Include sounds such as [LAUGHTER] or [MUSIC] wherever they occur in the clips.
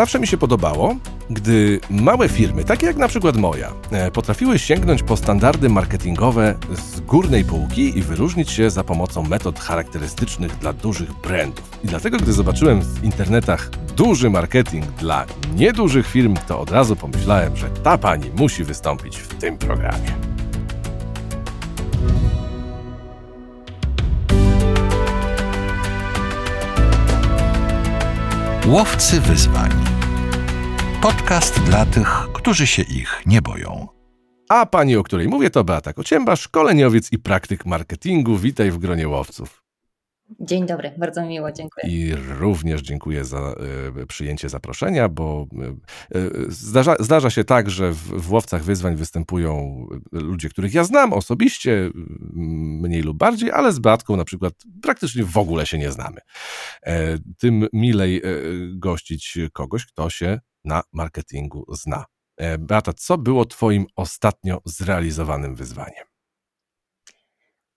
Zawsze mi się podobało, gdy małe firmy, takie jak na przykład moja, e, potrafiły sięgnąć po standardy marketingowe z górnej półki i wyróżnić się za pomocą metod charakterystycznych dla dużych brandów. I dlatego, gdy zobaczyłem w internetach duży marketing dla niedużych firm, to od razu pomyślałem, że ta pani musi wystąpić w tym programie. Łowcy wyzwań. Podcast dla tych, którzy się ich nie boją. A pani, o której mówię, to Beata Kocięba, szkoleniowiec i praktyk marketingu. Witaj w gronie łowców. Dzień dobry, bardzo miło, dziękuję. I również dziękuję za y, przyjęcie zaproszenia, bo y, zdarza, zdarza, się tak, że w, w Łowcach Wyzwań występują ludzie, których ja znam osobiście, mniej lub bardziej, ale z Beatką na przykład praktycznie w ogóle się nie znamy. E, tym milej e, gościć kogoś, kto się na marketingu zna. E, Beata, co było twoim ostatnio zrealizowanym wyzwaniem?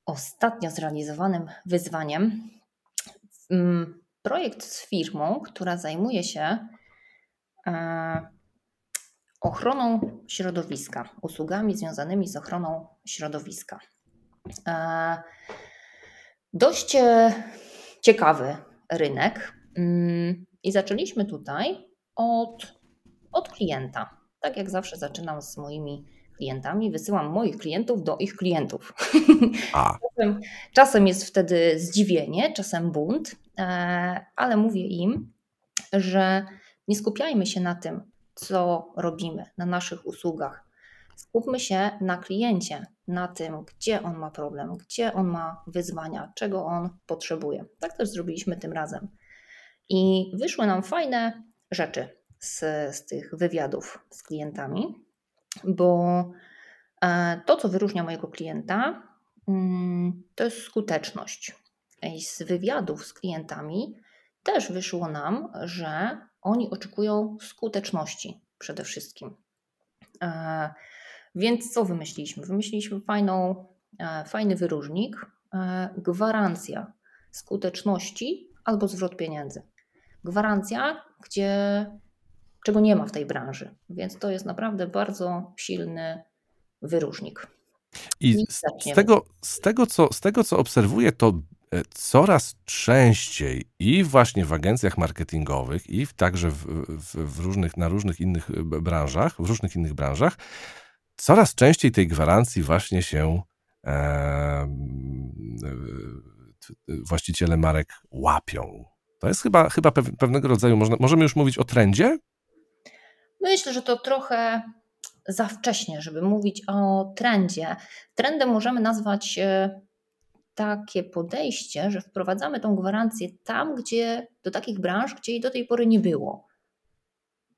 ostatnio zrealizowanym wyzwaniem mm, projekt z firmą, która zajmuje się e, ochroną środowiska, usługami związanymi z ochroną środowiska. E, dość ciekawy rynek mm, i zaczęliśmy tutaj od, od klienta. Tak jak zawsze zaczynam z moimi klientami, wysyłam moich klientów do ich klientów. [LAUGHS] Czasem, czasem jest wtedy zdziwienie, czasem bunt, e, ale mówię im, że nie skupiajmy się na tym, co robimy, na naszych usługach. Skupmy się na kliencie, na tym, gdzie on ma problem, gdzie on ma wyzwania, czego on potrzebuje. Tak też zrobiliśmy tym razem. I wyszły nam fajne rzeczy z, z tych wywiadów z klientami bo e, to, co wyróżnia mojego klienta, mm, to jest skuteczność. I z wywiadów z klientami też wyszło nam, że oni oczekują skuteczności przede wszystkim. E, więc co wymyśliliśmy? Wymyśliliśmy fajną, e, fajny wyróżnik, gwarancja skuteczności albo zwrot pieniędzy. Gwarancja, gdzie czego nie ma w tej branży. Więc to jest naprawdę bardzo silny wyróżnik. I z, z, tego, z, tego, co, z tego, co obserwuję, to e, coraz częściej i właśnie w agencjach marketingowych, i w, także w, w, w, różnych, na różnych innych e, branżach, w różnych innych branżach, coraz częściej tej gwarancji właśnie się e, właściciele marek łapią. To jest chyba, chyba pewnego rodzaju, można, możemy już mówić o trendzie? Myślę, że to trochę za wcześnie, żeby mówić o trendzie. Trendem możemy nazwać e, takie podejście, że wprowadzamy tą gwarancję tam, gdzie do takich branż, gdzie jej do tej pory nie było.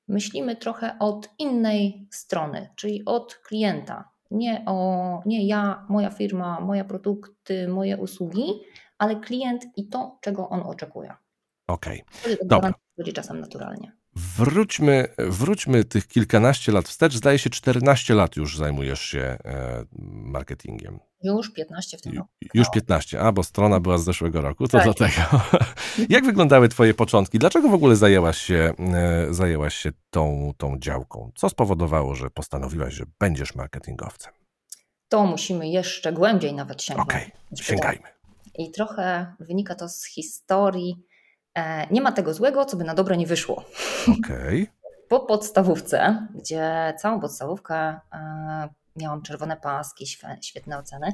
Myślimy trochę od innej strony, czyli od klienta. Nie, o, nie ja, moja firma, moje produkty, moje usługi, ale klient i to, czego on oczekuje. Okej. Okay. Dobra. Czasem naturalnie. Wróćmy, wróćmy tych kilkanaście lat wstecz. Zdaje się, 14 lat już zajmujesz się e, marketingiem. Już 15 w tym roku. Już 15, a bo strona była z zeszłego roku, to tak. dlatego. [LAUGHS] Jak wyglądały Twoje początki? Dlaczego w ogóle zajęłaś się, e, zajęłaś się tą, tą działką? Co spowodowało, że postanowiłaś, że będziesz marketingowcem? To musimy jeszcze głębiej nawet sięgnąć. Okej, okay, sięgajmy. I trochę wynika to z historii nie ma tego złego, co by na dobre nie wyszło. Okej. Okay. [LAUGHS] Po podstawówce, gdzie całą podstawówkę e, miałam czerwone paski, świetne oceny,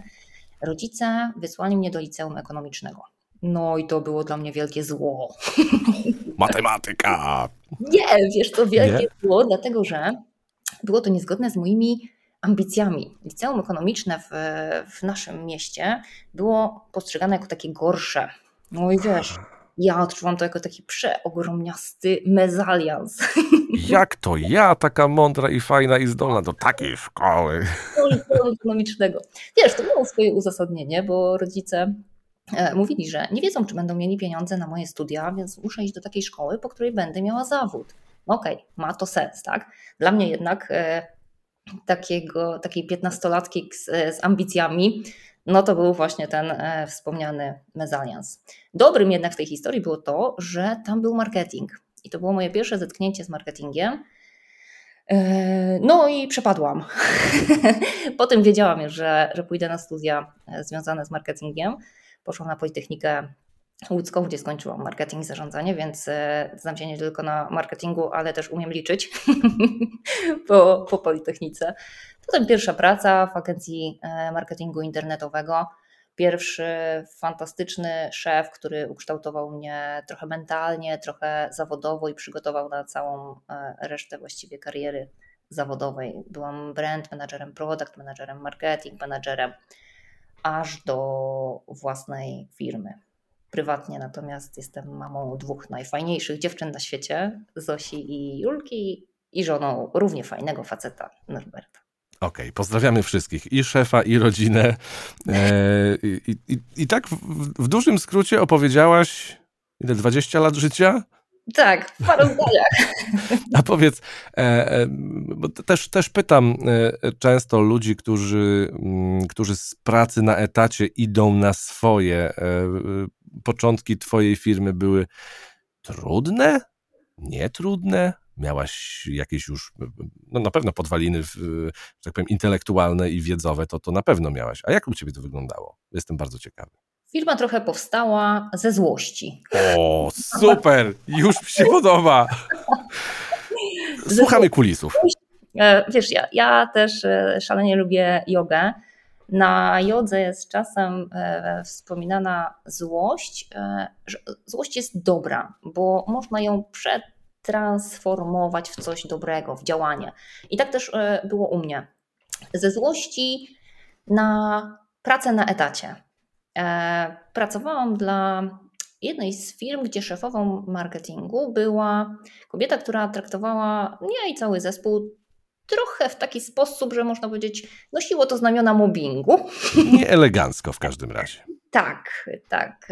rodzice wysłali mnie do liceum ekonomicznego. No i to było dla mnie wielkie zło. [LAUGHS] Matematyka! Nie, wiesz, to wielkie nie? zło, dlatego że było to niezgodne z moimi ambicjami. Liceum ekonomiczne w, w naszym mieście było postrzegane jako takie gorsze. No i wiesz, ja odczuwam to jako taki przeogromniasty mezalians. [LAUGHS] Jak to ja, taka mądra i fajna i zdolna do takiej szkoły? Ekonomicznego. Wiesz, to miało swoje uzasadnienie, bo rodzice e, mówili, że nie wiedzą, czy będą mieli pieniądze na moje studia, więc muszę iść do takiej szkoły, po której będę miała zawód. No okej, okay, ma to sens, tak? Dla mnie jednak e, takiego, takiej piętnastolatki z, z ambicjami no to był właśnie ten e, wspomniany mezalians. Dobrym jednak w tej historii było to, że tam był marketing I to było moje pierwsze zetknięcie z marketingiem. E, no i przepadłam. [LAUGHS] Potem wiedziałam już, że, że pójdę na studia e, związane z marketingiem. Poszłam na Politechnikę Łódzką, gdzie skończyłam marketing i zarządzanie, więc e, znam się nie tylko na marketingu, ale też umiem liczyć [LAUGHS] po, po Politechnice. Potem pierwsza praca w agencji marketingu internetowego pierwszy fantastyczny szef, który ukształtował mnie trochę mentalnie, trochę zawodowo i przygotował na całą e, resztę właściwie kariery zawodowej. Byłam brand managerem, product managerem, marketing managerem, aż do własnej firmy. Prywatnie natomiast jestem mamą dwóch najfajniejszych dziewczyn na świecie, Zosi i Julki, i żoną równie fajnego faceta, Norberta. Okej, okay, pozdrawiamy wszystkich, i szefa, i rodzinę. E, i, i, I, tak w, w, dużym skrócie opowiedziałaś, ile, 20 lat życia? Tak, w paru zdaniach. [LAUGHS] A powiedz, e, e, bo też, też pytam e, często ludzi, którzy, mm, którzy z pracy na etacie idą na swoje. Początki twojej firmy były trudne? Nietrudne? Miałaś jakieś już, no na pewno podwaliny, że tak powiem, intelektualne i wiedzowe, to to na pewno miałaś. A jak u ciebie to wyglądało? Jestem bardzo ciekawy. Firma trochę powstała ze złości. O, super! Już mi się podoba. Słuchamy kulisów. E, wiesz, ja, ja też e, szalenie lubię jogę. Na jodze jest czasem e, wspominana złość, że złość jest dobra, bo można ją przed transformować w coś dobrego, w działanie. I tak też e, było u mnie. Ze złości na pracę na etacie. E, pracowałam dla jednej z firm, gdzie szefową marketingu była kobieta, która traktowała mnie i cały zespół trochę w taki sposób, że można powiedzieć, nosiło to znamiona mobbingu. Nie elegancko w każdym razie. tak, tak.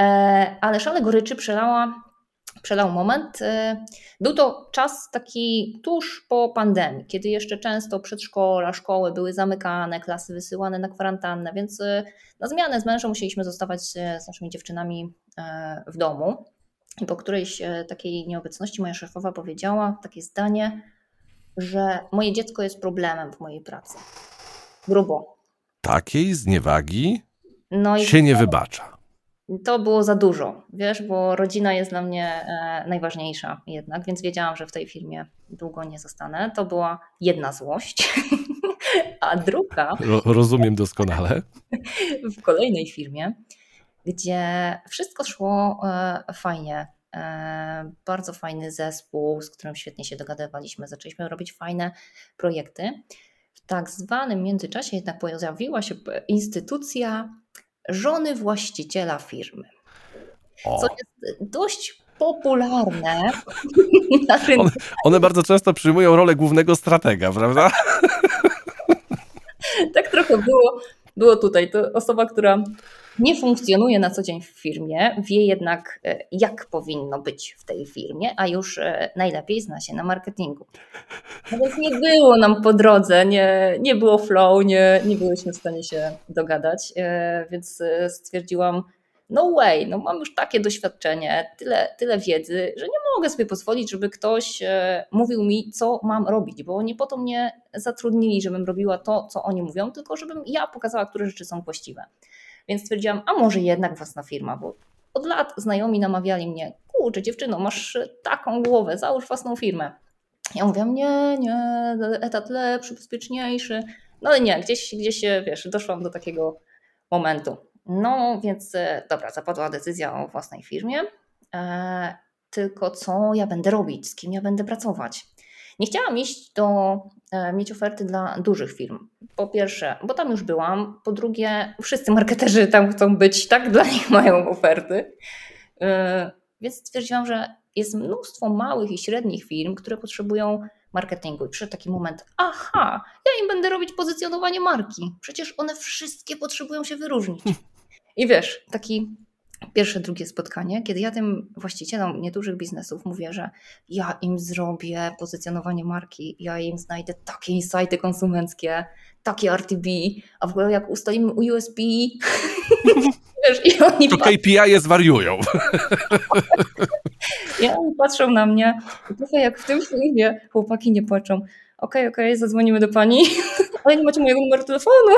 E, ale szale goryczy przelała przelał moment. Y, był to czas taki tuż po pandemii, kiedy jeszcze często przedszkola, szkoły były zamykane, klasy wysyłane na kwarantannę, więc y, na zmianę z mężem musieliśmy zostawać z naszymi dziewczynami y, w domu. I po którejś takiej nieobecności moja szefowa powiedziała takie zdanie, że moje dziecko jest problemem w mojej pracy. Grubo. Takiej zniewagi no się nie wybacza to było za dużo, wiesz, bo rodzina jest dla mnie e, najważniejsza jednak, więc wiedziałam, że w tej firmie długo nie zostanę. To była jedna złość, [LAUGHS] a druga. Rozumiem doskonale. [LAUGHS] W kolejnej firmie, gdzie wszystko szło e, fajnie. E, bardzo fajny zespół, z którym świetnie się dogadywaliśmy. Zaczęliśmy robić fajne projekty. W tak zwanym międzyczasie jednak pojawiła się instytucja żony właściciela firmy. O. Co jest dość popularne. [LAUGHS] One, one bardzo często przyjmują rolę głównego stratega, prawda? tak trochę było, było tutaj. To osoba, która nie funkcjonuje na co dzień w firmie, wie jednak, e, jak powinno być w tej firmie, a już e, najlepiej zna się na marketingu. Więc nie było nam po drodze, nie, nie było flow, nie, nie byliśmy w stanie się dogadać, e, więc stwierdziłam, no way, no mam już takie doświadczenie, tyle, tyle wiedzy, że nie mogę sobie pozwolić, żeby ktoś mówił mi, co mam robić, bo nie po to mnie zatrudnili, żebym robiła to, co oni mówią, tylko żebym ja pokazała, które rzeczy są właściwe. Więc stwierdziłam, a może jednak własna firma, bo od lat znajomi namawiali mnie, kurczę dziewczyno, masz taką głowę, załóż własną firmę. Ja mówię, nie, nie, etat lepszy, bezpieczniejszy. No ale nie, gdzieś, gdzieś wiesz, doszłam do takiego momentu. No więc e, dobra, zapadła decyzja o własnej firmie. E, tylko co ja będę robić, z kim ja będę pracować. Nie chciałam iść do, e, mieć oferty dla dużych firm. Po pierwsze, bo tam już byłam. Po drugie, wszyscy marketerzy tam chcą być, tak? Dla nich mają oferty. E, więc stwierdziłam, że jest mnóstwo małych i średnich firm, które potrzebują marketingu. I przyszedł taki moment, aha, ja im będę robić pozycjonowanie marki. Przecież one wszystkie potrzebują się wyróżnić. I wiesz, taki pierwsze, drugie spotkanie, kiedy ja tym właścicielom niedużych biznesów mówię, że ja im zrobię pozycjonowanie marki, ja im znajdę takie insighty konsumenckie, takie RTB, a w ogóle jak ustalimy [LAUGHS] wiesz, i oni To KPI zwariują. [LAUGHS] I oni patrzą na mnie, trochę jak w tym filmie, chłopaki nie płaczą. Okej, okay, okej, okay, zadzwonimy do pani, [LAUGHS] ale nie macie mojego numeru telefonu.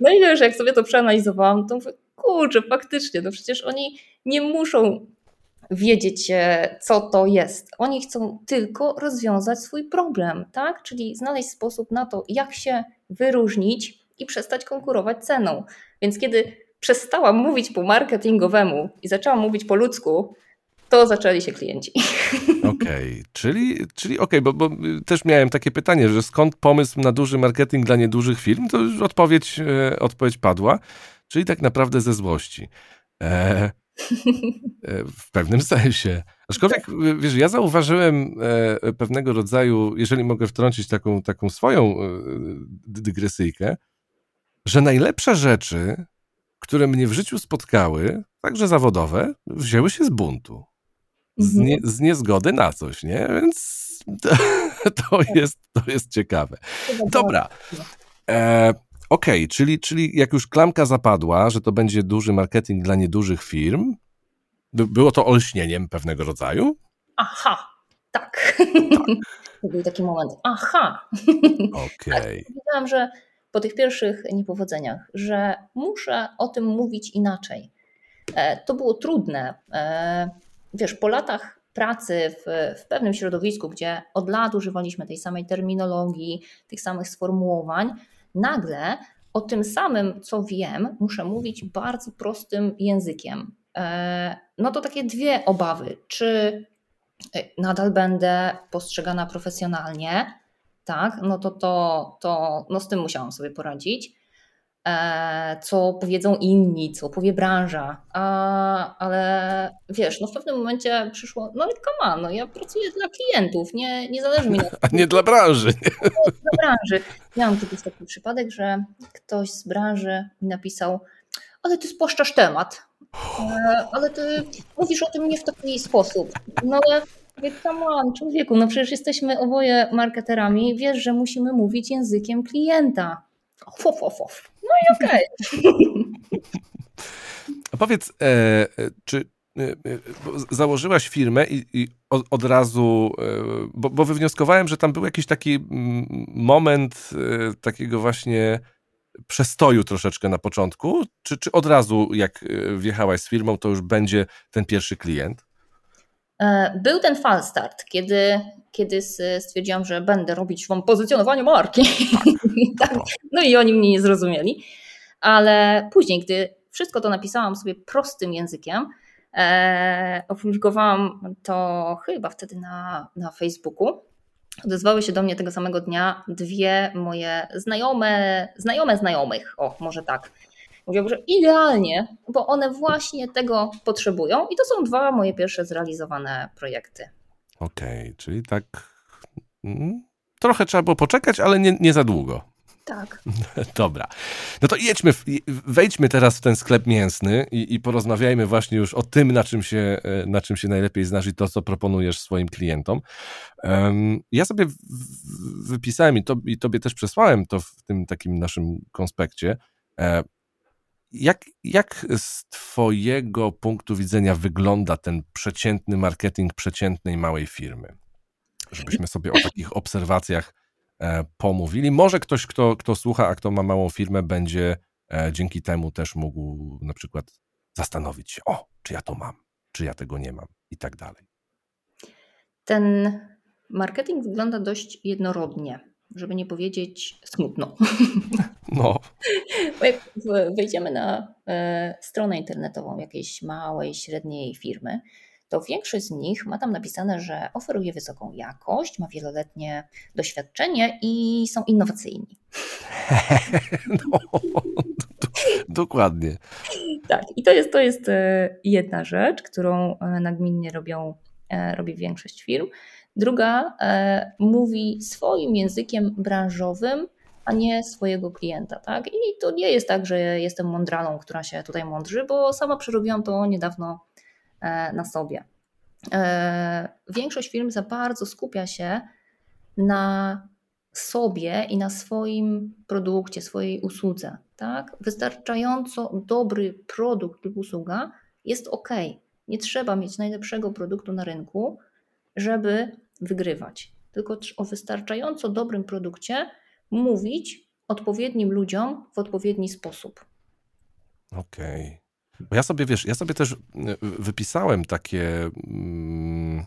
No i wiesz, jak sobie to przeanalizowałam, to mówię, kurczę, faktycznie, no przecież oni nie muszą wiedzieć, e, co to jest. Oni chcą tylko rozwiązać swój problem, tak? Czyli znaleźć sposób na to, jak się wyróżnić i przestać konkurować ceną. Więc kiedy przestałam mówić po marketingowemu i zaczęłam mówić po ludzku, to zaczęli się klienci. [LAUGHS] Okej, okay. czyli, czyli okej, okay, bo, bo, też miałem takie pytanie, że skąd pomysł na duży marketing dla niedużych firm? To już odpowiedź, e, odpowiedź padła, czyli tak naprawdę ze złości. E, e, w pewnym sensie. Aczkolwiek, wiesz, ja zauważyłem e, pewnego rodzaju, jeżeli mogę wtrącić taką, taką swoją e, dygresyjkę, że najlepsze rzeczy, które mnie w życiu spotkały, także zawodowe, wzięły się z buntu z, nie, mhm. z niezgody na coś, nie? Więc [LAUGHS] to, jest, to jest ciekawe. Dobra. E, Okej, okay, czyli, czyli jak już klamka zapadła, że to będzie duży marketing dla niedużych firm, było to olśnieniem pewnego rodzaju? Aha, tak. tak. [LAUGHS] To był taki moment. Aha. Okej. Okay. Wiedziałam, że po tych pierwszych niepowodzeniach, że muszę o tym mówić inaczej. E, to było trudne. E, wiesz, po latach pracy w, w pewnym środowisku, gdzie od lat używaliśmy tej samej terminologii, tych samych sformułowań, nagle o tym samym, co wiem, muszę mówić bardzo prostym językiem. E, no to takie dwie obawy. Czy nadal będę postrzegana profesjonalnie? Tak, no to, to, to no z tym musiałam sobie poradzić. E, co powiedzą inni, co powie branża, A, ale wiesz, no w pewnym momencie przyszło, no come on, no ja pracuję dla klientów, nie, nie zależy mi na [LAUGHS] A nie dla branży. Nie? [LAUGHS] Dla branży. Miałam kiedyś taki przypadek, że ktoś z branży mi napisał, ale ty spłaszczasz temat, e, ale ty mówisz o tym nie w taki sposób. No ale mówię, come on, człowieku, no przecież jesteśmy oboje marketerami, wiesz, że musimy mówić językiem klienta. Fof, fof, fof. No i okej. [LAUGHS] Okay. Powiedz, e, e czy e, e założyłaś firmę i, i od, od, razu, e, bo, bo, wywnioskowałem, że tam był jakiś taki moment takiego właśnie przestoju troszeczkę na początku, czy, czy od razu jak wjechałaś z firmą, to już będzie ten pierwszy klient? Był ten fal start, kiedy kiedy stwierdziłam, że będę robić wam pozycjonowanie marki. [LAUGHS] Tak. no i oni mnie nie zrozumieli. Ale później, gdy wszystko to napisałam sobie prostym językiem, e, opublikowałam to chyba wtedy na, na Facebooku. Odezwały się do mnie tego samego dnia dwie moje znajome, znajome znajomych, o może tak. Mówią, że idealnie, bo one właśnie tego potrzebują i to są dwa moje pierwsze zrealizowane projekty. Okej, okay, czyli tak mm, trochę trzeba było poczekać, ale nie, nie za długo. Tak. [LAUGHS] Dobra. No to jedźmy, wejdźmy teraz w ten sklep mięsny i, i, porozmawiajmy właśnie już o tym, na czym, się, e, na czym się najlepiej znasz i to, co proponujesz swoim klientom. Um, ja sobie wypisałem i, to, i tobie też przesłałem to w tym takim naszym konspekcie. E, jak, jak z Twojego punktu widzenia wygląda ten przeciętny marketing przeciętnej małej firmy? Żebyśmy sobie o takich obserwacjach e, pomówili. Może ktoś, kto, kto słucha, a kto ma małą firmę, będzie e, dzięki temu też mógł na przykład zastanowić się, o, czy ja to mam, czy ja tego nie mam i tak dalej. Ten marketing wygląda dość jednorodnie żeby nie powiedzieć smutno. [LAUGHS] No. Bo [LAUGHS] jak wejdziemy na e, stronę internetową jakiejś małej, średniej firmy, to większość z nich ma tam napisane, że oferuje wysoką jakość, ma wieloletnie doświadczenie i są innowacyjni. [LAUGHS] No, [LAUGHS] dokładnie. Tak, i to jest, to jest e, jedna rzecz, którą e, nagminnie robią, robi większość firm. Druga mówi swoim językiem branżowym, a nie swojego klienta. Tak? I to nie jest tak, że jestem mądralą, która się tutaj mądrzy, bo sama przerobiłam to niedawno e, na sobie. E, większość firm za bardzo skupia się na sobie i na swoim produkcie, swojej usłudze. Tak? Wystarczająco dobry produkt lub usługa jest ok. Nie trzeba mieć najlepszego produktu na rynku, żeby wygrywać. Tylko o wystarczająco dobrym produkcie mówić odpowiednim ludziom w odpowiedni sposób. Okej. Okay. Bo ja sobie, wiesz, ja sobie też y, wypisałem takie mm,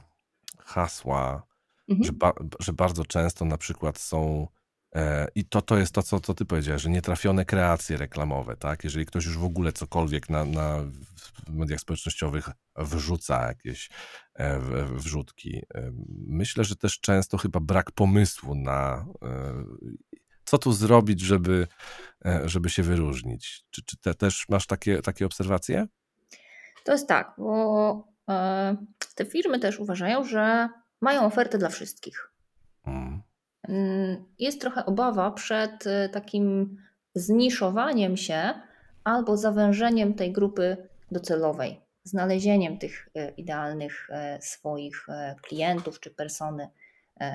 hasła, mhm. że, ba, że bardzo często na przykład są i to, to jest to, co, co ty powiedziałeś, że nietrafione kreacje reklamowe, tak? Jeżeli ktoś już w ogóle cokolwiek na, na mediach społecznościowych wrzuca jakieś e, wrzutki. E, myślę, że też często chyba brak pomysłu na co tu zrobić, żeby, żeby się wyróżnić. Czy, czy te, też masz takie, takie obserwacje? To jest tak, bo te firmy też uważają, że mają ofertę dla wszystkich. Jest trochę obawa przed e, takim zniszowaniem się albo zawężeniem tej grupy docelowej, znalezieniem tych e, idealnych e, swoich klientów czy persony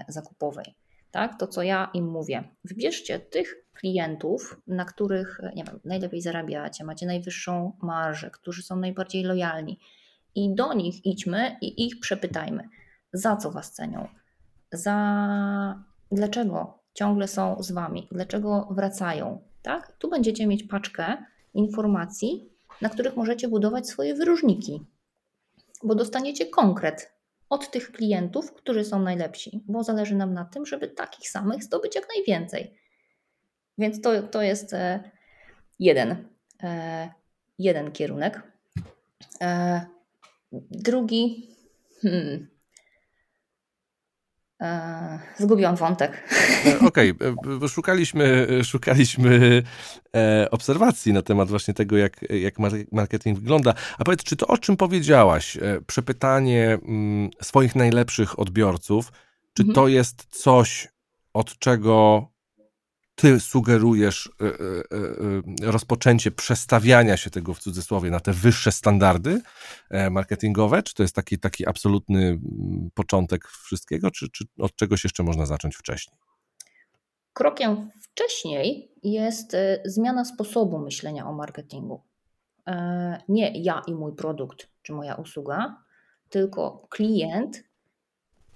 zakupowej. Tak? To, co ja im mówię. Wybierzcie tych klientów, na których nie wiem, najlepiej zarabiacie, macie najwyższą marżę, którzy są najbardziej lojalni, i do nich idźmy i ich przepytajmy za co Was cenią, za dlaczego ciągle są z Wami, dlaczego wracają. Tak? Tu będziecie mieć paczkę informacji, na których możecie budować swoje wyróżniki, bo dostaniecie konkret od tych klientów, którzy są najlepsi, bo zależy nam na tym, żeby takich samych zdobyć jak najwięcej. Więc to, to jest e, jeden, e, jeden kierunek. E, drugi, hmm, E, zgubiłam wątek. E, okej, okay. E, szukaliśmy, szukaliśmy obserwacji na temat właśnie tego, jak, jak marketing wygląda. A powiedz, czy to o czym powiedziałaś, przepytanie mm, swoich najlepszych odbiorców, czy mhm. to jest coś, od czego ty sugerujesz y, y, y, rozpoczęcie przestawiania się tego w cudzysłowie na te wyższe standardy e, marketingowe? Czy to jest taki, taki absolutny początek wszystkiego, czy, czy od czegoś jeszcze można zacząć wcześniej? Krokiem wcześniej jest zmiana sposobu myślenia o marketingu. E, nie ja i mój produkt, czy moja usługa, tylko klient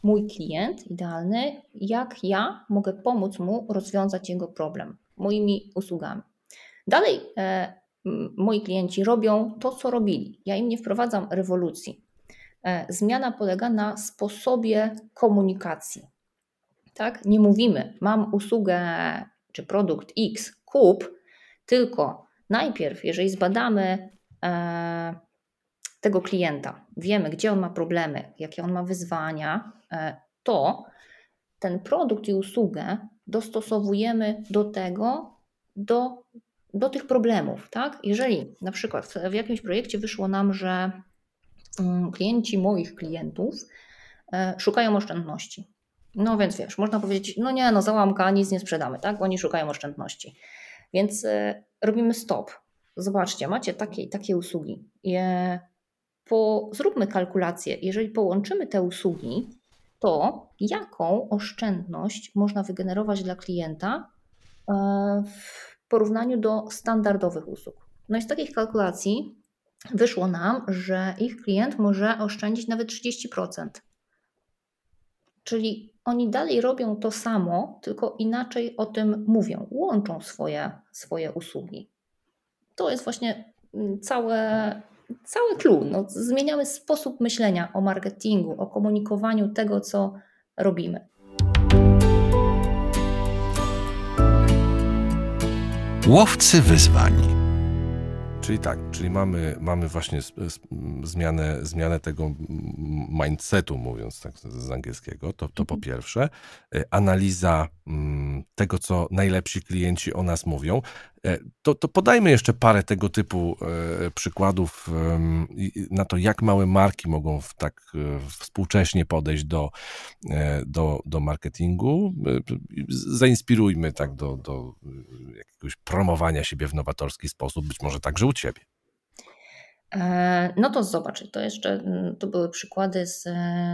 mój klient idealny, jak ja mogę pomóc mu rozwiązać jego problem moimi usługami. Dalej, e, moi klienci robią to, co robili. Ja im nie wprowadzam rewolucji. E, zmiana polega na sposobie komunikacji. Tak? Nie mówimy, mam usługę czy produkt X, kup, tylko najpierw, jeżeli zbadamy e, tego klienta, wiemy, gdzie on ma problemy, jakie on ma wyzwania, to ten produkt i usługę dostosowujemy do tego, do, do tych problemów. Tak? Jeżeli na przykład w jakimś projekcie wyszło nam, że mm, klienci moich klientów e, szukają oszczędności. No więc wiesz, można powiedzieć, no nie, no załamka, nic nie sprzedamy, tak? Oni szukają oszczędności. Więc e, robimy stop. Zobaczcie, macie takie, takie usługi po, zróbmy kalkulację. Jeżeli połączymy te usługi, to jaką oszczędność można wygenerować dla klienta e, w porównaniu do standardowych usług? No i z takich kalkulacji wyszło nam, że ich klient może oszczędzić nawet 30%. Czyli oni dalej robią to samo, tylko inaczej o tym mówią, łączą swoje, swoje usługi. To jest właśnie mm, całe cały clue. No, zmieniamy sposób myślenia o marketingu, o komunikowaniu tego, co robimy. Łowcy wyzwań. Czyli tak, czyli mamy, mamy właśnie zmianę, zmianę tego mindsetu, mówiąc tak z angielskiego, to, to po mhm. pierwsze. E, analiza mm, tego, co najlepsi klienci o nas mówią. E, to, to podajmy jeszcze parę tego typu e, przykładów na to, jak małe marki mogą w tak współcześnie podejść do, do, do marketingu. Zainspirujmy tak do, do jakiegoś promowania siebie w nowatorski sposób, być może także u ciebie. No to zobacz, to jeszcze to były przykłady z,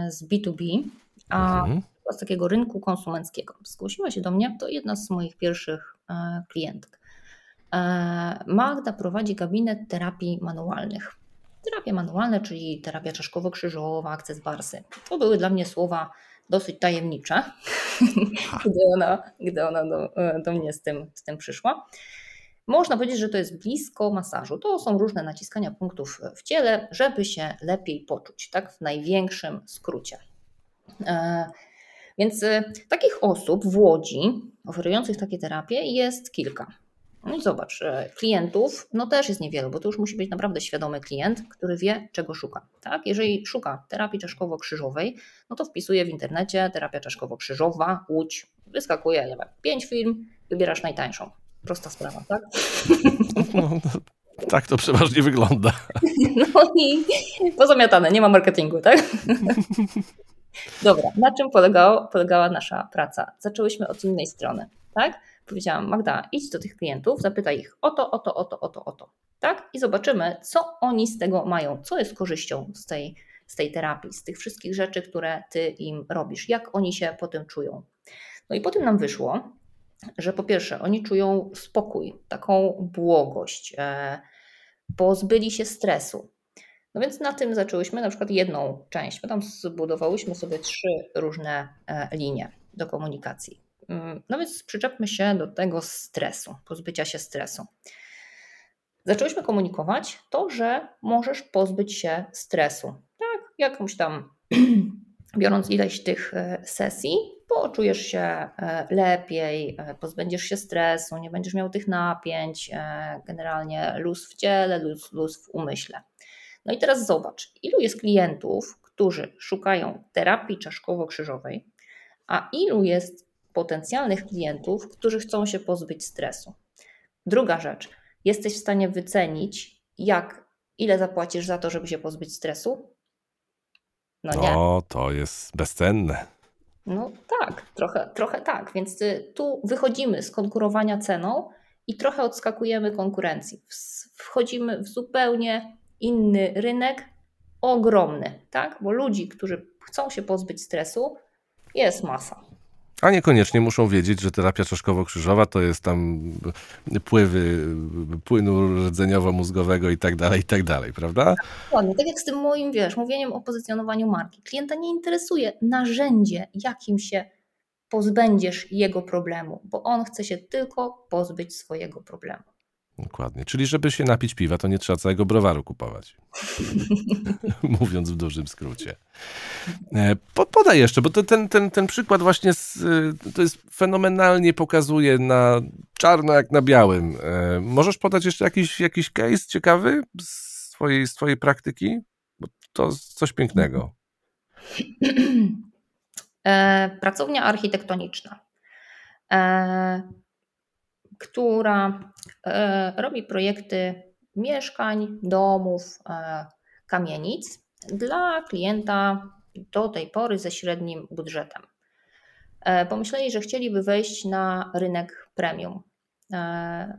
z B2B, a mhm. z takiego rynku konsumenckiego. Zgłosiła się do mnie, to jedna z moich pierwszych e, klientek. E, Magda prowadzi gabinet terapii manualnych. Terapie manualne, czyli terapia czaszkowo-krzyżowa, akces barsy. To były dla mnie słowa dosyć tajemnicze, [LAUGHS] gdy ona, gdy ona do, do mnie z tym, z tym przyszła. Można powiedzieć, że to jest blisko masażu. To są różne naciskania punktów w ciele, żeby się lepiej poczuć, tak w największym skrócie. E, więc e, takich osób w Łodzi oferujących takie terapie jest kilka. No i zobacz, e, klientów no też jest niewielu, bo to już musi być naprawdę świadomy klient, który wie, czego szuka. Tak? Jeżeli szuka terapii czaszkowo-krzyżowej, no to wpisuje w internecie terapia czaszkowo-krzyżowa, Łódź, wyskakuje, nie wiem, pięć film, wybierasz najtańszą. Prosta sprawa, tak? No, no, tak to przeważnie wygląda. [LAUGHS] No i pozamiatane, nie ma marketingu, tak? [LAUGHS] Dobra, na czym polegało, polegała nasza praca? Zaczęłyśmy od innej strony, tak? Powiedziałam, Magda, idź do tych klientów, zapytaj ich o to, o to, o to, o to, o to, tak? I zobaczymy, co oni z tego mają, co jest korzyścią z tej, z tej terapii, z tych wszystkich rzeczy, które ty im robisz, jak oni się po tym czują. No i potem nam wyszło, że po pierwsze, oni czują spokój, taką błogość, e, pozbyli się stresu. No więc na tym zaczęłyśmy na przykład jedną część. My tam zbudowałyśmy sobie trzy różne e, linie do komunikacji. Mm, no więc przyczepmy się do tego stresu, pozbycia się stresu. Zaczęłyśmy komunikować to, że możesz pozbyć się stresu. Tak, jakąś tam, [CLEARS THROAT] biorąc ileś tych e, sesji, poczujesz się e, lepiej, pozbędziesz się stresu, nie będziesz miał tych napięć, generalnie luz w ciele, luz, luz w umyśle. No i teraz zobacz, ilu jest klientów, którzy szukają terapii czaszkowo-krzyżowej, a ilu jest potencjalnych klientów, którzy chcą się pozbyć stresu. Druga rzecz, jesteś w stanie wycenić, jak, ile zapłacisz za to, żeby się pozbyć stresu? No nie. To jest bezcenne. No tak, trochę, trochę tak. Więc y, tu wychodzimy z konkurowania ceną i trochę odskakujemy konkurencji. Wchodzimy w zupełnie inny rynek, ogromny, tak? Bo ludzi, którzy chcą się pozbyć stresu, jest masa. A niekoniecznie muszą wiedzieć, że terapia czaszkowo-krzyżowa to jest tam pływy płynu rdzeniowo-mózgowego i tak dalej, i tak dalej, prawda? Dokładnie, tak jak z tym moim, wiesz, mówieniem o pozycjonowaniu marki. Klienta nie interesuje narzędzie, jakim się pozbędziesz jego problemu, bo on chce się tylko pozbyć swojego problemu. Dokładnie. Czyli żeby się napić piwa, to nie trzeba całego browaru kupować. [LAUGHS] Mówiąc w dużym skrócie. E, podaj jeszcze, bo to, ten, ten, ten przykład właśnie z, e, to jest fenomenalnie pokazuje na czarno jak na białym. E, możesz podać jeszcze jakiś, jakiś case ciekawy z twojej, z twojej praktyki? Bo to coś pięknego. Pracownia architektoniczna która e, robi projekty mieszkań, domów, e, kamienic dla klienta do tej pory ze średnim budżetem. E, pomyśleli, że chcieliby wejść na rynek premium.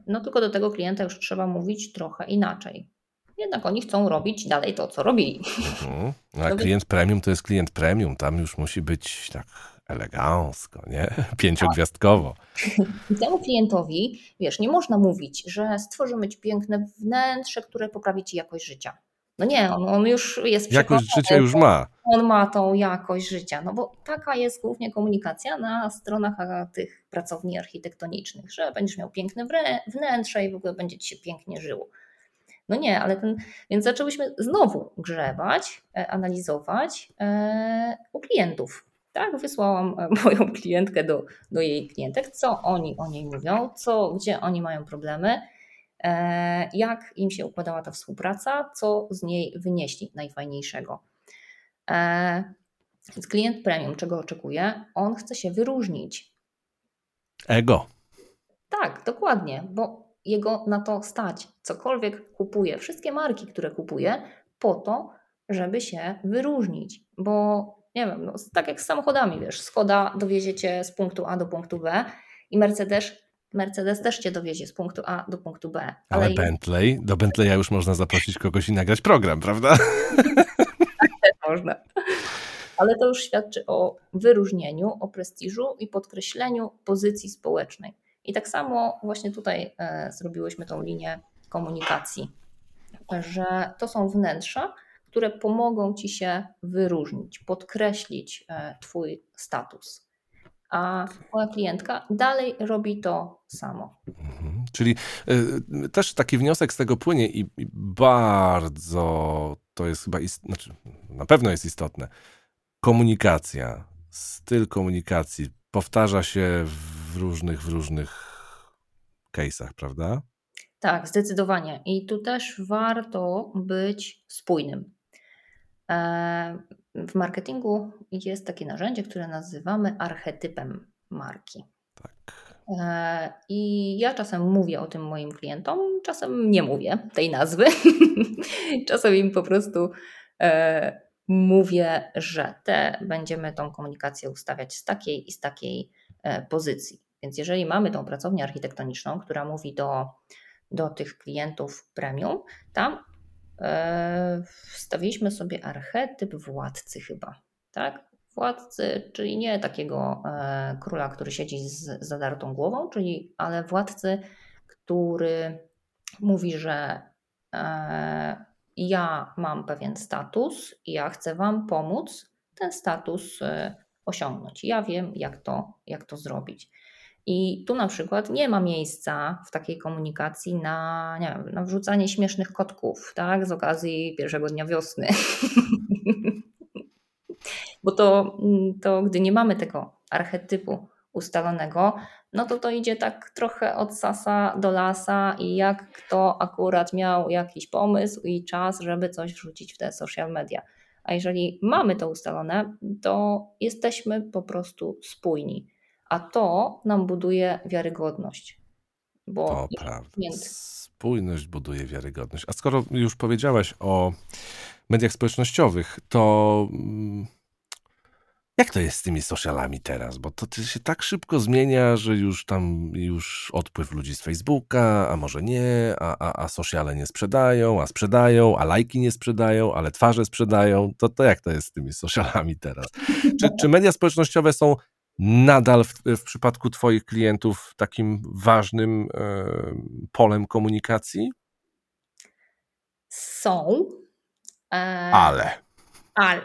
No tylko do tego klienta już trzeba mówić trochę inaczej. Jednak oni chcą robić dalej to, co robili. Mhm. A [LAUGHS] klient premium to jest klient premium. Tam już musi być tak elegancko, nie? Pięciogwiazdkowo. I [LAUGHS] temu klientowi, wiesz, nie można mówić, że stworzymy ci piękne wnętrze, które poprawi ci jakość życia. No nie, on, on już jest Jakość życia już ma. On ma tą jakość życia, no bo taka jest głównie komunikacja na stronach tych pracowni architektonicznych, że będziesz miał piękne wnętrze i w ogóle będzie ci się pięknie żyło. No nie, ale ten, więc zaczęłyśmy znowu grzebać, e, analizować e, u klientów, tak, wysłałam e, [LAUGHS] moją klientkę do, do jej klientek, co oni o niej mówią, co, gdzie oni mają problemy, e, jak im się układała ta współpraca, co z niej wynieśli najfajniejszego. E, więc klient premium, czego oczekuje? On chce się wyróżnić. Ego. Tak, dokładnie, bo jego na to stać. Cokolwiek kupuje, wszystkie marki, które kupuje, po to, żeby się wyróżnić, bo nie wiem, no, tak jak z samochodami, wiesz, Skoda dowiezie cię z punktu A do punktu B i Mercedes, Mercedes też cię dowiezie z punktu A do punktu B. Ale, ale Bentley, do Bentleya już można zaprosić kogoś i nagrać program, prawda? [LAUGHS] Tak też można. ale to już świadczy o wyróżnieniu, o prestiżu i podkreśleniu pozycji społecznej. I tak samo właśnie tutaj e, zrobiłyśmy tą linię komunikacji, że to są wnętrza, które pomogą ci się wyróżnić, podkreślić e, Twój status. A moja klientka dalej robi to samo. Mhm. Czyli y, też taki wniosek z tego płynie i, i bardzo to jest chyba, ist, znaczy, na pewno jest istotne. Komunikacja, styl komunikacji powtarza się w różnych, w różnych case'ach, prawda? Tak, zdecydowanie. I tu też warto być spójnym. E, w marketingu jest takie narzędzie, które nazywamy archetypem marki. Tak. E, I ja czasem mówię o tym moim klientom, czasem nie mówię tej nazwy. [LAUGHS] czasem im po prostu e, mówię, że te będziemy tą komunikację ustawiać z takiej i z takiej pozycji. Więc jeżeli mamy tą pracownię architektoniczną, która mówi do, do tych klientów premium, tam wstawiliśmy sobie archetyp władcy chyba, tak? Władcy, czyli nie takiego e, króla, który siedzi z zadartą głową, czyli ale władcy, który mówi, że e, ja mam pewien status i ja chcę Wam pomóc ten status e, osiągnąć. Ja wiem, jak to, jak to zrobić. I tu na przykład nie ma miejsca w takiej komunikacji na, nie wiem, na wrzucanie śmiesznych kotków, tak, z okazji pierwszego dnia wiosny. [LAUGHS] Bo to, to gdy nie mamy tego archetypu ustalonego, no to to idzie tak trochę od sasa do lasa i jak kto akurat miał jakiś pomysł i czas, żeby coś wrzucić w te social media. A jeżeli mamy to ustalone, to jesteśmy po prostu spójni a to nam buduje wiarygodność. Bo to prawda. Spójność buduje wiarygodność. A skoro już powiedziałaś o mediach społecznościowych, to mm, jak to jest z tymi socialami teraz? Bo to, to się tak szybko zmienia, że już tam już odpływ ludzi z Facebooka, a może nie, a, a, a sociale nie sprzedają, a sprzedają, a lajki nie sprzedają, ale twarze sprzedają. To, to jak to jest z tymi [LAUGHS] socialami teraz? Czy, czy media społecznościowe są nadal w, w przypadku Twoich klientów takim ważnym e, polem komunikacji? Są. E... Ale. Ale.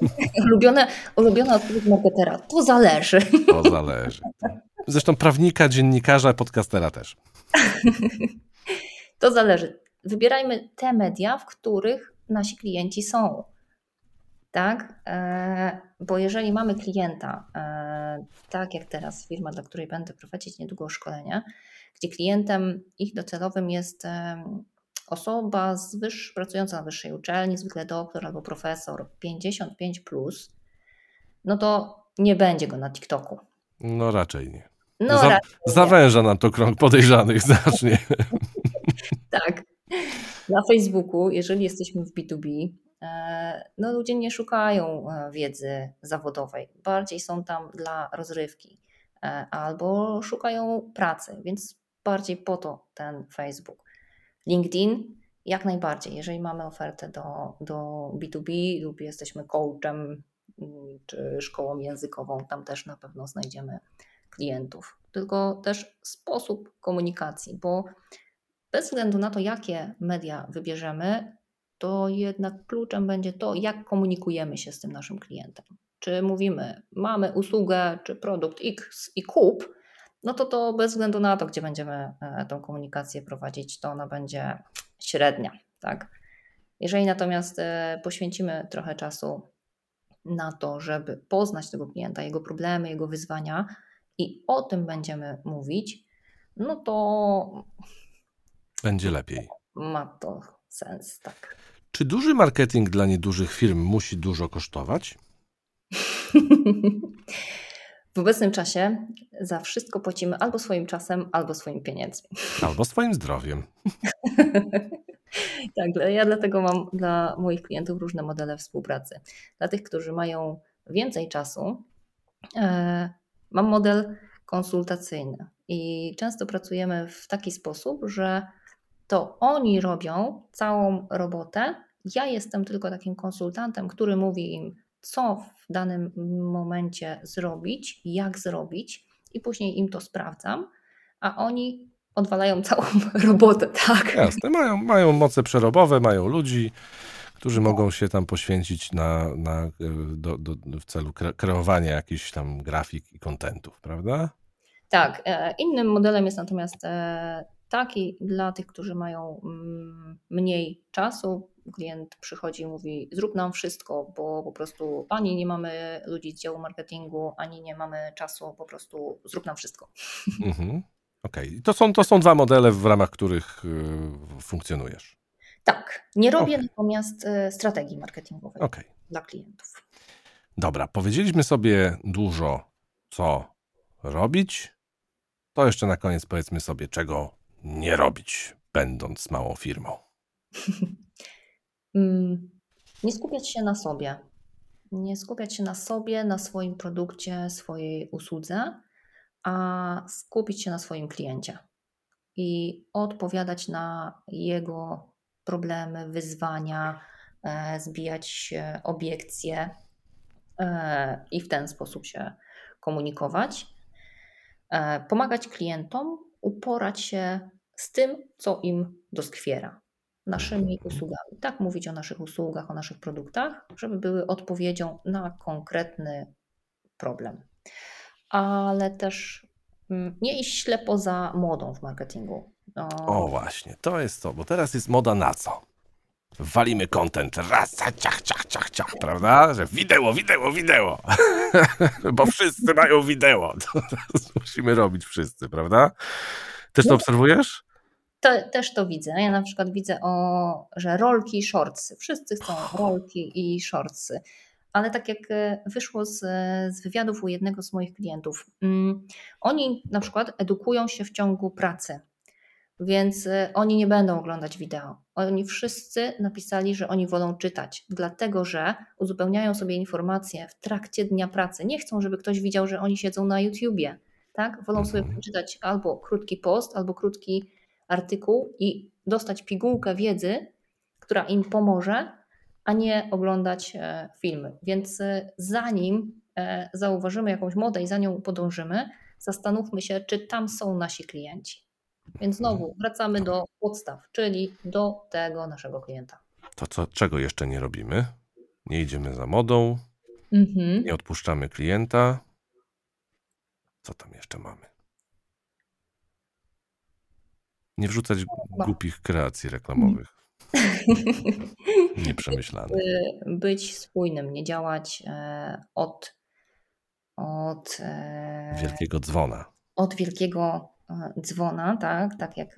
[LAUGHS] ulubione, ulubiona odpowiedź marketera. To zależy. To zależy. Zresztą prawnika, dziennikarza, podcastera też. [LAUGHS] to zależy. Wybierajmy te media, w których nasi klienci są tak? E, bo jeżeli mamy klienta, e, tak jak teraz firma, dla której będę prowadzić niedługo szkolenie, gdzie klientem ich docelowym jest e, osoba z pracująca na wyższej uczelni, zwykle doktor albo profesor 55, plus, no to nie będzie go na TikToku. No raczej nie. No, Za, raczej zawęża nam to krąg podejrzanych [LAUGHS] znacznie. tak. Na Facebooku, jeżeli jesteśmy w B2B, E, no ludzie nie szukają e, wiedzy zawodowej, bardziej są tam dla rozrywki e, albo szukają pracy, więc bardziej po to ten Facebook. LinkedIn jak najbardziej, jeżeli mamy ofertę do, do B2B lub jesteśmy coachem mm, czy szkołą językową, tam też na pewno znajdziemy klientów. Tylko też sposób komunikacji, bo bez względu na to, jakie media wybierzemy, to jednak kluczem będzie to, jak komunikujemy się z tym naszym klientem. Czy mówimy, mamy usługę czy produkt X i kup, no to to bez względu na to, gdzie będziemy e, tą komunikację prowadzić, to ona będzie średnia. Tak? Jeżeli natomiast e, poświęcimy trochę czasu na to, żeby poznać tego klienta, jego problemy, jego wyzwania i o tym będziemy mówić, no to. Będzie lepiej. Ma to sens, tak. Czy duży marketing dla niedużych firm musi dużo kosztować? [LAUGHS] W obecnym czasie za wszystko płacimy albo swoim czasem, albo swoimi pieniędzmi. [LAUGHS] Albo swoim zdrowiem. [LAUGHS] tak, ja dlatego mam dla moich klientów różne modele współpracy. Dla tych, którzy mają więcej czasu, e, mam model konsultacyjny i często pracujemy w taki sposób, że to oni robią całą robotę. Ja jestem tylko takim konsultantem, który mówi im, co w danym momencie zrobić, jak zrobić, i później im to sprawdzam, a oni odwalają [LAUGHS] całą robotę, tak? Jasne, mają, mają moce przerobowe, mają ludzi, którzy mogą się tam poświęcić na, na, e, do, do, w celu kre, kreowania jakichś tam grafik i kontentów, prawda? Tak. e, Innym modelem jest natomiast e, taki dla tych, którzy mają mm, mniej czasu. Klient przychodzi i mówi: Zrób nam wszystko, bo po prostu ani nie mamy ludzi z działu marketingu, ani nie mamy czasu, po prostu zrób nam wszystko. [LAUGHS] Mhm. Okej, to, są, to są dwa modele, w ramach których y, funkcjonujesz. Tak. Nie robię Okej. natomiast e, strategii marketingowej Okej. dla klientów. Dobra, powiedzieliśmy sobie dużo, co robić. To jeszcze na koniec powiedzmy sobie, czego nie robić, będąc małą firmą. [LAUGHS] Mm, Nie skupiać się na sobie. Nie skupiać się na sobie, na swoim produkcie, swojej usłudze, a skupić się na swoim kliencie i odpowiadać na jego problemy, wyzwania, e, zbijać e, obiekcje e, i w ten sposób się komunikować. Pomagać klientom uporać się z tym, co im doskwiera naszymi usługami. Tak mówić o naszych usługach, o naszych produktach, żeby były odpowiedzią na konkretny problem. Ale też mm, nie iść ślepo za modą w marketingu. No, O właśnie, to jest to, bo teraz jest moda na co? Walimy content, raz, ciach, ciach, ciach, ciach, prawda? Że wideo, wideo, wideo. [LAUGHS] bo wszyscy mają wideo. [LAUGHS] To musimy robić wszyscy, prawda? Też to obserwujesz? to, też to widzę. Ja na przykład widzę, o, że rolki i shortsy. Wszyscy chcą rolki i shortsy. Ale tak jak e, wyszło z, z wywiadów u jednego z moich klientów, mm, oni na przykład edukują się w ciągu pracy, więc e, oni nie będą oglądać wideo. Oni wszyscy napisali, że oni wolą czytać, dlatego że uzupełniają sobie informacje w trakcie dnia pracy. Nie chcą, żeby ktoś widział, że oni siedzą na YouTubie. Tak? Wolą sobie Mhm. przeczytać albo krótki post, albo krótki artykuł i dostać pigułkę wiedzy, która im pomoże, a nie oglądać e, filmy. Więc e, zanim e, zauważymy jakąś modę i za nią podążymy, zastanówmy się, czy tam są nasi klienci. Więc znowu wracamy do podstaw, czyli do tego naszego klienta. To co, czego jeszcze nie robimy? Nie idziemy za modą, Mhm. nie odpuszczamy klienta. Co tam jeszcze mamy? Nie wrzucać głupich kreacji reklamowych. [LAUGHS] Nieprzemyślanych. Być spójnym, nie działać e, od, od, e, Wielkiego dzwona. od wielkiego e, dzwona, tak, tak jak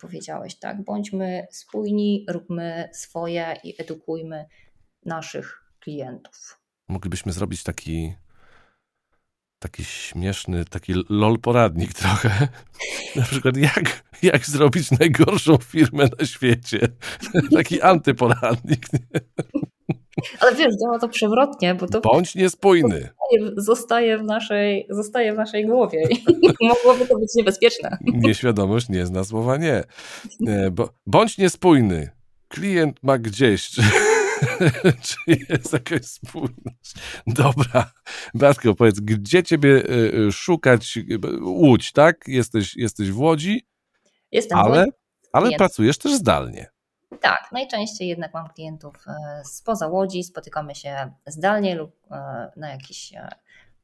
powiedziałeś, tak. Bądźmy spójni, róbmy swoje i edukujmy naszych klientów. Moglibyśmy zrobić taki taki śmieszny, taki lol poradnik trochę. Na przykład jak, jak zrobić najgorszą firmę na świecie. Taki antyporadnik. nie? Ale wiesz, działa to przewrotnie, bo to Bądź niespójny. zostaje w naszej, zostaje w naszej głowie [LAUGHS] mogłoby to być niebezpieczne. Nieświadomość nie zna słowa nie. E, Bo, bądź niespójny. Klient ma gdzieś. [LAUGHS] Czy, jest jakaś spójność? Dobra. Bartko, powiedz, gdzie ciebie e, e, szukać? Łódź, tak? Jesteś, jesteś w Łodzi, Jestem ale, w ale klient. pracujesz też zdalnie. Tak, najczęściej jednak mam klientów spoza Łodzi, spotykamy się zdalnie lub na jakichś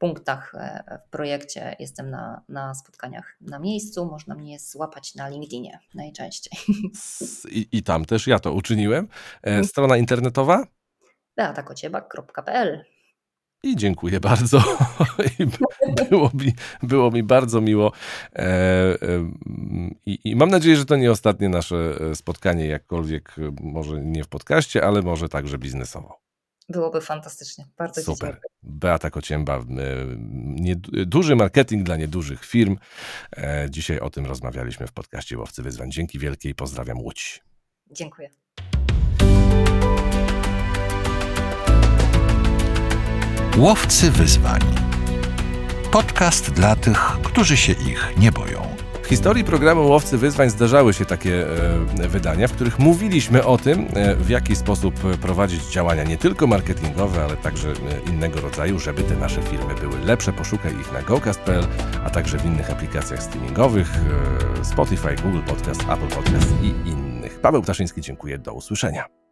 punktach e, w projekcie. Jestem na, na spotkaniach na miejscu, można mnie złapać na LinkedInie najczęściej. I, I tam też ja to uczyniłem. E, Strona internetowa? beatakociebak.pl I dziękuję bardzo. [LAUGHS] Było, mi, było mi bardzo miło. E, i, I mam nadzieję, że to nie ostatnie nasze spotkanie, jakkolwiek może nie w podcaście, ale może także biznesowo. Byłoby fantastycznie. Bardzo Ci Super. dziękuję. Beata Kocięba, e, nie, duży marketing dla niedużych firm. E, Dzisiaj o tym rozmawialiśmy w podcaście Łowcy Wyzwań. Dzięki wielkie i pozdrawiam Łódź. Dziękuję. Łowcy wyzwań. Podcast dla tych, którzy się ich nie boją. Historii programu Łowcy Wyzwań zdarzały się takie e, wydania, w których mówiliśmy o tym, e, w jaki sposób prowadzić działania nie tylko marketingowe, ale także e, innego rodzaju, żeby te nasze firmy były lepsze. Poszukaj ich na gocast.pl, a także w innych aplikacjach streamingowych e, Spotify, Google Podcast, Apple Podcast i innych. Paweł Ptaszyński, dziękuję. Do usłyszenia.